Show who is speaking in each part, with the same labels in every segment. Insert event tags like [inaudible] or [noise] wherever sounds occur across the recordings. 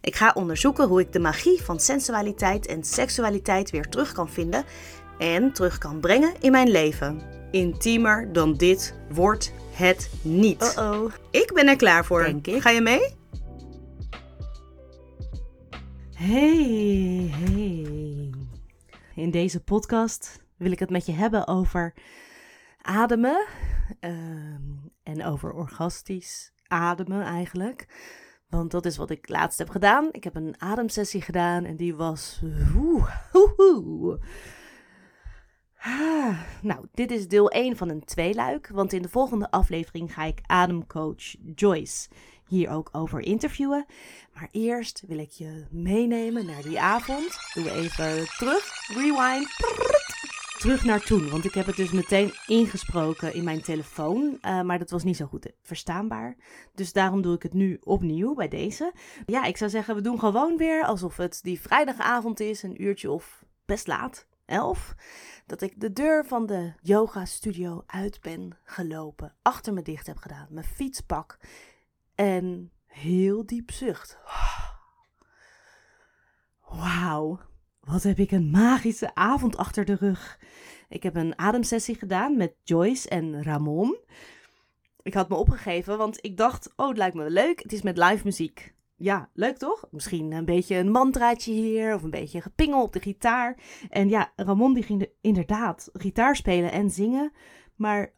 Speaker 1: Ik ga onderzoeken hoe ik de magie van sensualiteit en seksualiteit weer terug kan vinden en terug kan brengen in mijn leven. Intiemer dan dit wordt het niet.
Speaker 2: Oh-oh.
Speaker 1: Ik ben er klaar voor.
Speaker 2: Denk ik.
Speaker 1: Ga je mee?
Speaker 2: Hey, hey. In deze podcast wil ik het met je hebben over ademen ehm, en over orgastisch ademen eigenlijk. Want dat is wat ik laatst heb gedaan. Ik heb een ademsessie gedaan en die was. Ah, nou, dit is deel 1 van een tweeluik. Want in de volgende aflevering ga ik ademcoach Joyce hier ook over interviewen. Maar eerst wil ik je meenemen naar die avond. Doen we even terug. Rewind. Terug naar toen. Want ik heb het dus meteen ingesproken in mijn telefoon. eh, maar dat was niet zo goed verstaanbaar. Dus daarom doe ik het nu opnieuw bij deze. Ja, ik zou zeggen, we doen gewoon weer alsof het die vrijdagavond is. Een uurtje of best laat. Elf. Dat ik de deur van de yoga studio uit ben gelopen. Achter me dicht heb gedaan. Mijn fiets pak. En heel diep zucht. Wauw, wat heb ik een magische avond achter de rug. Ik heb een ademsessie gedaan met Joyce en Ramon. Ik had me opgegeven, want ik dacht, oh, het lijkt me leuk. Het is met live muziek. Ja, leuk toch? Misschien een beetje een mantraatje hier of een beetje gepingel op de gitaar. En ja, Ramon die ging er inderdaad gitaar spelen en zingen. Maar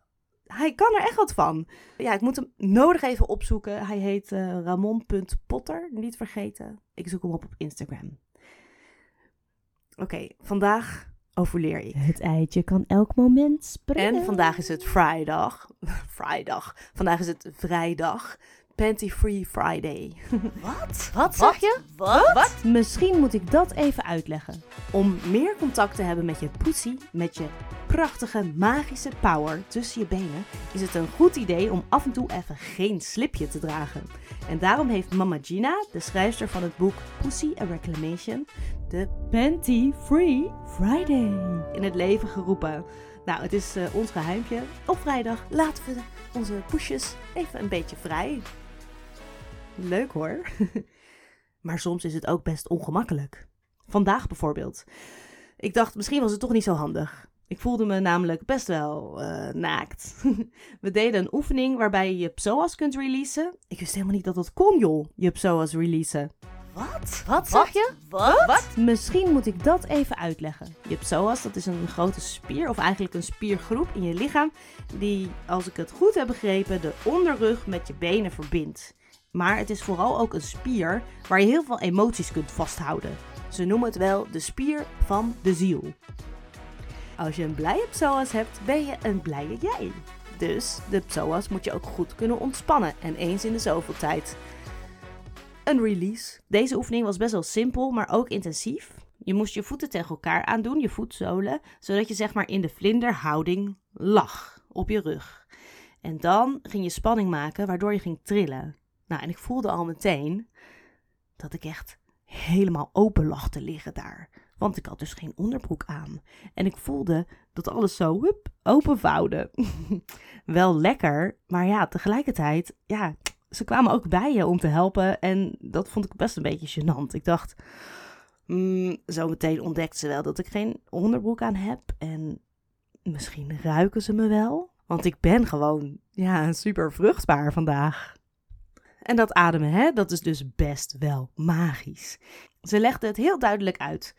Speaker 2: hij kan er echt wat van. Ja, ik moet hem nodig even opzoeken. Hij heet eh, Ramon.potter, niet vergeten. Ik zoek hem op op Instagram. Oké, vandaag overleer ik.
Speaker 3: Het eitje kan elk moment springen.
Speaker 2: En vandaag is het vrijdag. [laughs] vrijdag. Vandaag is het vrijdag. Panty Free Friday. [laughs]
Speaker 1: Wat?
Speaker 2: Wat zeg je?
Speaker 1: Wat?
Speaker 2: Wat?
Speaker 3: Misschien moet ik dat even uitleggen.
Speaker 2: Om meer contact te hebben met je poesie, met je prachtige magische power tussen je benen, is het een goed idee om af en toe even geen slipje te dragen. En daarom heeft Mama Gina, de schrijfster van het boek Pussy a Reclamation, de
Speaker 3: Panty Free Friday.
Speaker 2: in het leven geroepen. Nou, het is eh, ons geheimpje. Op vrijdag laten we onze poesjes even een beetje vrij. Leuk hoor. [laughs] maar soms is het ook best ongemakkelijk. Vandaag bijvoorbeeld. Ik dacht, misschien was het toch niet zo handig. Ik voelde me namelijk best wel eh, naakt. [laughs] We deden een oefening waarbij je je psoas kunt releasen. Ik wist helemaal niet dat dat kon, joh, je psoas releasen.
Speaker 1: Wat?
Speaker 2: Wat zeg je?
Speaker 1: Wat?
Speaker 2: Wat?
Speaker 3: Misschien moet ik dat even uitleggen.
Speaker 2: Je psoas, dat is een grote spier, of eigenlijk een spiergroep in je lichaam, die, als ik het goed heb begrepen, de onderrug met je benen verbindt. Maar het is vooral ook een spier waar je heel veel emoties kunt vasthouden. Ze noemen het wel de spier van de ziel. Als je een blije psoas hebt, ben je een blije jij. Dus de psoas moet je ook goed kunnen ontspannen en eens in de zoveel tijd. Een release. Deze oefening was best wel simpel, maar ook intensief. Je moest je voeten tegen elkaar aandoen, je voetzolen, zodat je zeg maar in de vlinderhouding lag op je rug. En dan ging je spanning maken, waardoor je ging trillen. Nou, en ik voelde al meteen dat ik echt helemaal open lag te liggen daar. Want ik had dus geen onderbroek aan. En ik voelde dat alles zo hup, openvouwde. [laughs] Wel lekker, maar ja, tegelijkertijd, ja, ze kwamen ook bij je om te helpen. En dat vond ik best een beetje gênant. Ik dacht, mm, zo meteen ontdekte ze wel dat ik geen onderbroek aan heb. En misschien ruiken ze me wel. Want ik ben gewoon, ja, super vruchtbaar vandaag. En dat ademen, hè, dat is dus best wel magisch. Ze legde het heel duidelijk uit.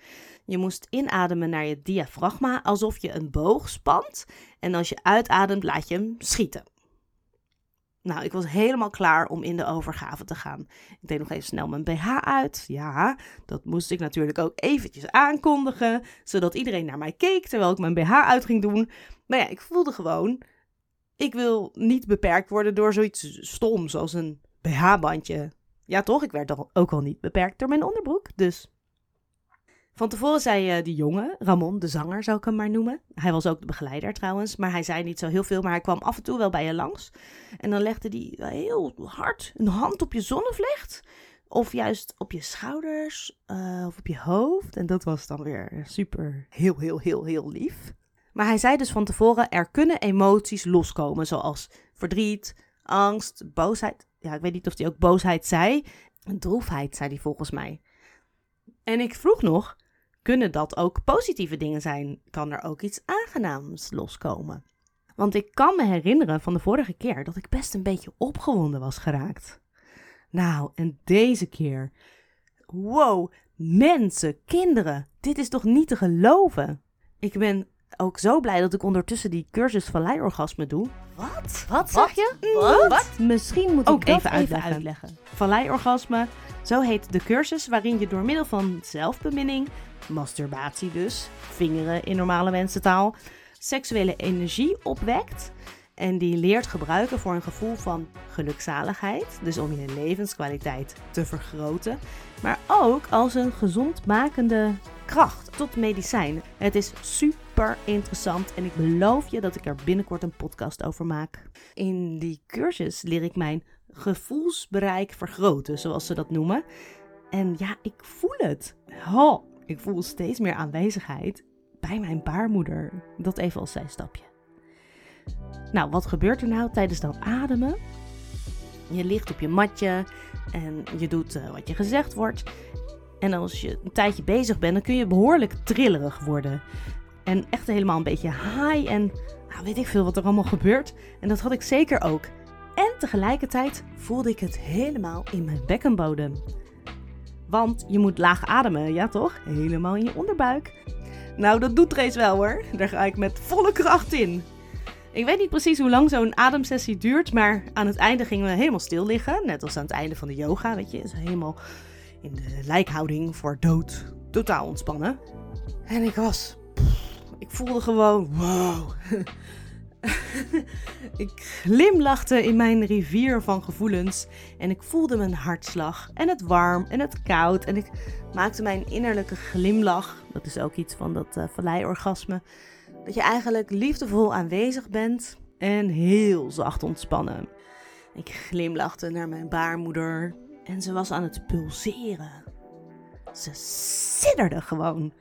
Speaker 2: Je moest inademen naar je diafragma alsof je een boog spant. En als je uitademt, laat je hem schieten. Nou, ik was helemaal klaar om in de overgave te gaan. Ik deed nog even snel mijn BH uit. Ja, dat moest ik natuurlijk ook eventjes aankondigen, zodat iedereen naar mij keek terwijl ik mijn BH uit ging doen. Maar ja, ik voelde gewoon, ik wil niet beperkt worden door zoiets stoms als een BH-bandje. Ja, toch? Ik werd toch ook al niet beperkt door mijn onderbroek, dus... Van tevoren zei uh, die jongen, Ramon, de zanger zou ik hem maar noemen. Hij was ook de begeleider trouwens, maar hij zei niet zo heel veel. Maar hij kwam af en toe wel bij je langs. En dan legde hij heel hard een hand op je zonnevlecht. Of juist op je schouders uh, of op je hoofd. En dat was dan weer super, heel, heel, heel, heel lief. Maar hij zei dus van tevoren, er kunnen emoties loskomen. Zoals verdriet, angst, boosheid. Ja, ik weet niet of hij ook boosheid zei. Droefheid, zei hij volgens mij. En ik vroeg nog, kunnen dat ook positieve dingen zijn? Kan er ook iets aangenaams loskomen? Want ik kan me herinneren van de vorige keer dat ik best een beetje opgewonden was geraakt. Nou, en deze keer. Wow, mensen, kinderen, dit is toch niet te geloven? Ik ben ook zo blij dat ik ondertussen die cursus valleiorgasme doe.
Speaker 1: Wat? Wat zeg je?
Speaker 3: Wat? Wat? Misschien moet ik
Speaker 2: ook
Speaker 3: dat
Speaker 2: even uitleggen. uitleggen. Valleiorgasme, zo heet de cursus waarin je door middel van zelfbeminning, masturbatie dus, vingeren in normale mensentaal, seksuele energie opwekt en die leert gebruiken voor een gevoel van gelukzaligheid, dus om je levenskwaliteit te vergroten, maar ook als een gezondmakende kracht tot medicijn. Het is super interessant en ik beloof je dat ik er binnenkort een podcast over maak. In die cursus leer ik mijn gevoelsbereik vergroten, zoals ze dat noemen. En ja, ik voel het. Oh, ik voel steeds meer aanwezigheid bij mijn baarmoeder. Dat even als zijstapje. Nou, wat gebeurt er nou tijdens dat ademen? Je ligt op je matje en je doet uh, wat je gezegd wordt. En als je een tijdje bezig bent, dan kun je behoorlijk trillerig worden. En echt helemaal een beetje high en nou, weet ik veel wat er allemaal gebeurt. En dat had ik zeker ook. En tegelijkertijd voelde ik het helemaal in mijn bekkenbodem. Want je moet laag ademen, ja toch? Helemaal in je onderbuik. Nou, dat doet Trace wel hoor. Daar ga ik met volle kracht in. Ik weet niet precies hoe lang zo'n ademsessie duurt, maar aan het einde gingen we helemaal stil liggen. Net als aan het einde van de yoga, weet je. Helemaal in de lijkhouding voor dood. Totaal ontspannen. En ik was... ik voelde gewoon... Wow. [laughs] ik glimlachte in mijn rivier van gevoelens. En ik voelde mijn hartslag. En het warm en het koud. En ik maakte mijn innerlijke glimlach. Dat is ook iets van dat uh, valleiorgasme dat je eigenlijk liefdevol aanwezig bent en heel zacht ontspannen. Ik glimlachte naar mijn baarmoeder en ze was aan het pulseren. Ze sidderde gewoon.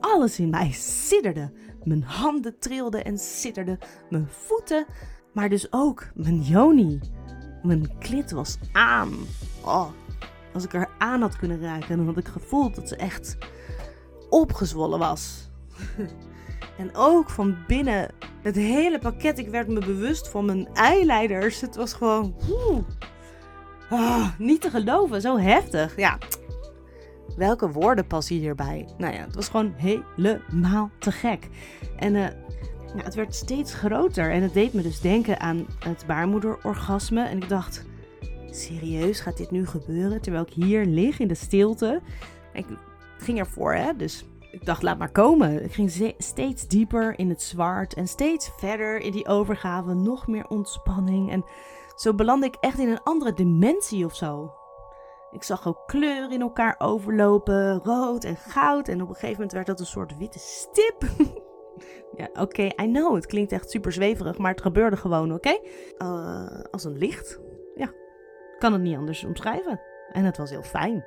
Speaker 2: Alles in mij sidderde. Mijn handen trilden en sidderden. Mijn voeten, maar dus ook mijn joni. Mijn klit was aan. Oh, als ik er aan had kunnen raken, dan had ik gevoeld dat ze echt opgezwollen was. [laughs] En ook van binnen het hele pakket. Ik werd me bewust van mijn eileiders. Het was gewoon. Ah, niet te geloven, zo heftig. Ja, welke woorden passen hierbij? Nou ja, het was gewoon helemaal te gek. En ja, het werd steeds groter. En het deed me dus denken aan het baarmoederorgasme. En ik dacht, serieus, gaat dit nu gebeuren? Terwijl ik hier lig in de stilte. Ik ging ervoor, hè. Dus ik dacht, laat maar komen. Ik ging steeds dieper in het zwart en steeds verder in die overgave. Nog meer ontspanning. En zo belandde ik echt in een andere dimensie of zo. Ik zag ook kleuren in elkaar overlopen, rood en goud. En op een gegeven moment werd dat een soort witte stip. [laughs] ja, oké, I know, het klinkt echt super zweverig, maar het gebeurde gewoon, oké? Uh, als een licht. Ja, kan het niet anders omschrijven. En het was heel fijn.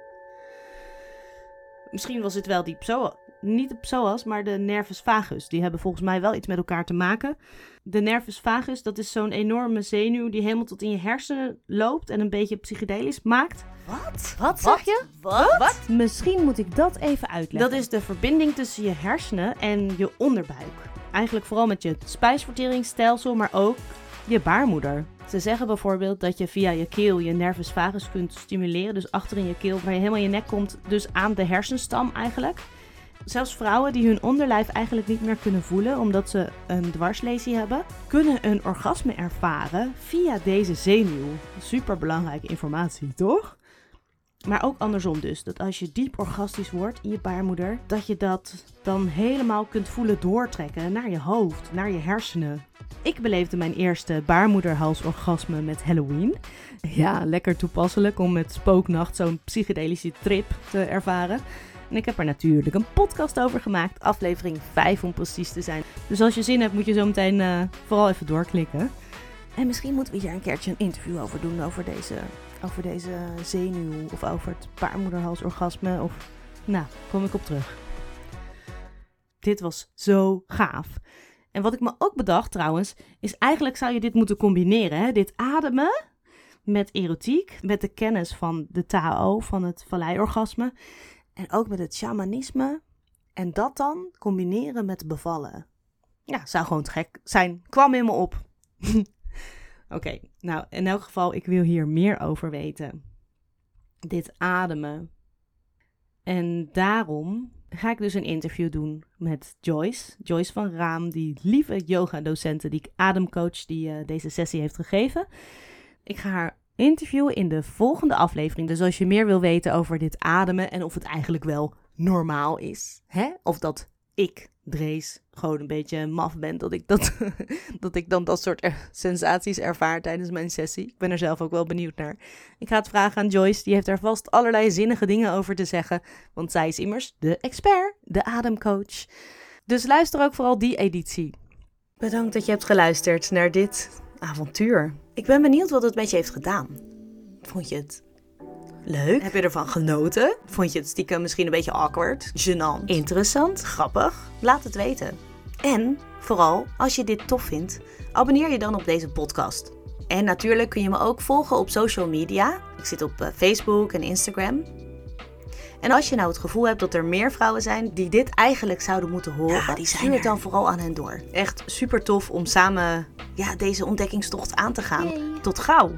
Speaker 2: Misschien was het wel diep zo niet de psoas, maar de nervus vagus. Die hebben volgens mij wel iets met elkaar te maken. De nervus vagus, dat is zo'n enorme zenuw die helemaal tot in je hersenen loopt en een beetje psychedelisch maakt.
Speaker 1: Wat? Wat zeg je?
Speaker 3: Wat? Wat? Misschien moet ik dat even uitleggen.
Speaker 2: Dat is de verbinding tussen je hersenen en je onderbuik. Eigenlijk vooral met je spijsverteringsstelsel, maar ook je baarmoeder. Ze zeggen bijvoorbeeld dat je via je keel je nervus vagus kunt stimuleren. Dus achter in je keel, waar je helemaal in je nek komt, dus aan de hersenstam eigenlijk. Zelfs vrouwen die hun onderlijf eigenlijk niet meer kunnen voelen omdat ze een dwarslesie hebben, kunnen een orgasme ervaren via deze zenuw. Super belangrijke informatie, toch? Maar ook andersom dus, dat als je diep orgastisch wordt in je baarmoeder, dat je dat dan helemaal kunt voelen doortrekken naar je hoofd, naar je hersenen. Ik beleefde mijn eerste baarmoederhalsorgasme met Halloween. Ja, lekker toepasselijk om met spooknacht zo'n psychedelische trip te ervaren. En ik heb er natuurlijk een podcast over gemaakt, aflevering 5 om precies te zijn. Dus als je zin hebt, moet je zo meteen uh, vooral even doorklikken. En misschien moeten we hier een keertje een interview over doen, over deze, over deze zenuw of over het baarmoederhalsorgasme. Of, nou, kom ik op terug. Dit was zo gaaf. En wat ik me ook bedacht trouwens, is eigenlijk zou je dit moeten combineren. Hè? Dit ademen met erotiek, met de kennis van de Tao, van het valleiorgasme. En ook met het shamanisme. En dat dan combineren met bevallen. Ja, zou gewoon te gek zijn. Kwam in me op. [laughs] Oké, nou in elk geval, ik wil hier meer over weten. Dit ademen. En daarom ga ik dus een interview doen met Joyce. Joyce van Raam, die lieve yoga-docenten, die ademcoach die uh, deze sessie heeft gegeven. Ik ga haar interviewen in de volgende aflevering. Dus als je meer wil weten over dit ademen en of het eigenlijk wel normaal is, hè? of dat ik, Drees, gewoon een beetje maf ben dat ik, dat, [laughs] dat ik dan dat soort sensaties ervaar tijdens mijn sessie. Ik ben er zelf ook wel benieuwd naar. Ik ga het vragen aan Joyce, die heeft er vast allerlei zinnige dingen over te zeggen, want zij is immers de expert, de ademcoach. Dus luister ook vooral die editie. Bedankt dat je hebt geluisterd naar dit avontuur. Ik ben benieuwd wat het met je heeft gedaan. Vond je het leuk? Heb je ervan genoten? Vond je het stiekem misschien een beetje awkward, gênant, interessant, grappig? Laat het weten. En vooral, als je dit tof vindt, abonneer je dan op deze podcast. En natuurlijk kun je me ook volgen op social media. Ik zit op eh, Facebook en Instagram. En als je nou het gevoel hebt dat er meer vrouwen zijn die dit eigenlijk zouden moeten horen, ja, die stuur het dan vooral aan hen door. Echt super tof om samen ja, deze ontdekkingstocht aan te gaan. Tot gauw!